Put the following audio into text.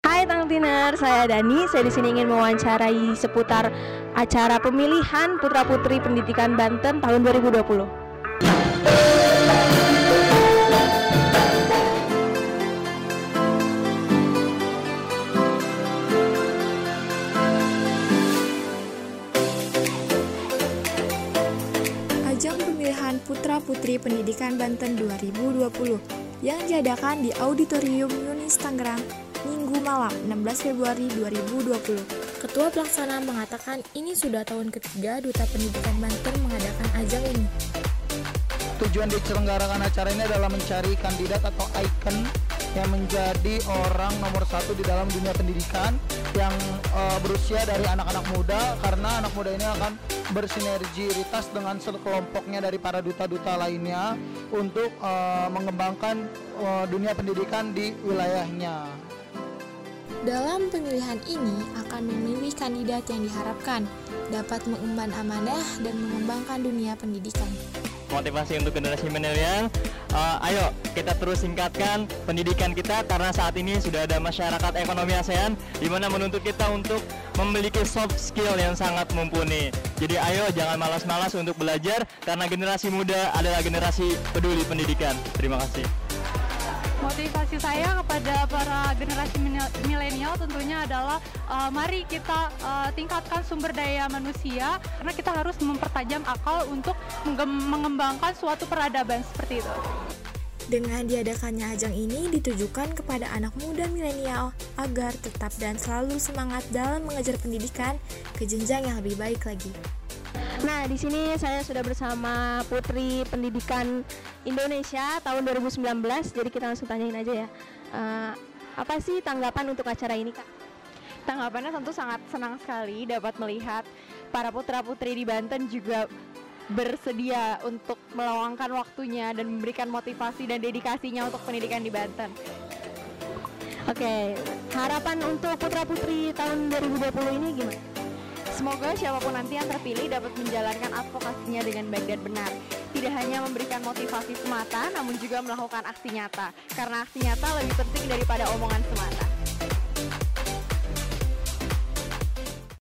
Hai Tang Tiner, saya Dani. Saya di sini ingin mewawancarai seputar acara pemilihan putra-putri pendidikan Banten tahun 2020. Ajang pemilihan Putra-Putri Pendidikan Banten 2020 yang diadakan di Auditorium Yunis Tangerang Minggu malam 16 Februari 2020. Ketua Pelaksana mengatakan ini sudah tahun ketiga Duta Pendidikan Banten mengadakan ajang ini. Tujuan diselenggarakan acara ini adalah mencari kandidat atau ikon yang menjadi orang nomor satu di dalam dunia pendidikan yang eh, berusia dari anak-anak muda karena anak muda ini akan bersinergitas dengan sekelompoknya dari para duta-duta lainnya untuk eh, mengembangkan eh, dunia pendidikan di wilayahnya. Dalam pemilihan ini akan memilih kandidat yang diharapkan dapat mengemban amanah dan mengembangkan dunia pendidikan. Motivasi untuk generasi milenial. Uh, ayo kita terus singkatkan pendidikan kita karena saat ini sudah ada masyarakat ekonomi ASEAN di mana menuntut kita untuk memiliki soft skill yang sangat mumpuni. Jadi ayo jangan malas-malas untuk belajar karena generasi muda adalah generasi peduli pendidikan. Terima kasih. Motivasi saya kepada para generasi milenial tentunya adalah uh, mari kita uh, tingkatkan sumber daya manusia karena kita harus mempertajam akal untuk mengembangkan suatu peradaban seperti itu. Dengan diadakannya ajang ini ditujukan kepada anak muda milenial agar tetap dan selalu semangat dalam mengejar pendidikan ke jenjang yang lebih baik lagi. Nah, di sini saya sudah bersama Putri Pendidikan Indonesia tahun 2019. Jadi kita langsung tanyain aja ya. Eh, apa sih tanggapan untuk acara ini, Kak? Tanggapannya tentu sangat senang sekali dapat melihat para putra-putri di Banten juga bersedia untuk meluangkan waktunya dan memberikan motivasi dan dedikasinya untuk pendidikan di Banten. Oke, harapan untuk putra-putri tahun 2020 ini gimana? Semoga siapa pun nanti yang terpilih dapat menjalankan advokasinya dengan baik dan benar. Tidak hanya memberikan motivasi semata, namun juga melakukan aksi nyata. Karena aksi nyata lebih penting daripada omongan semata.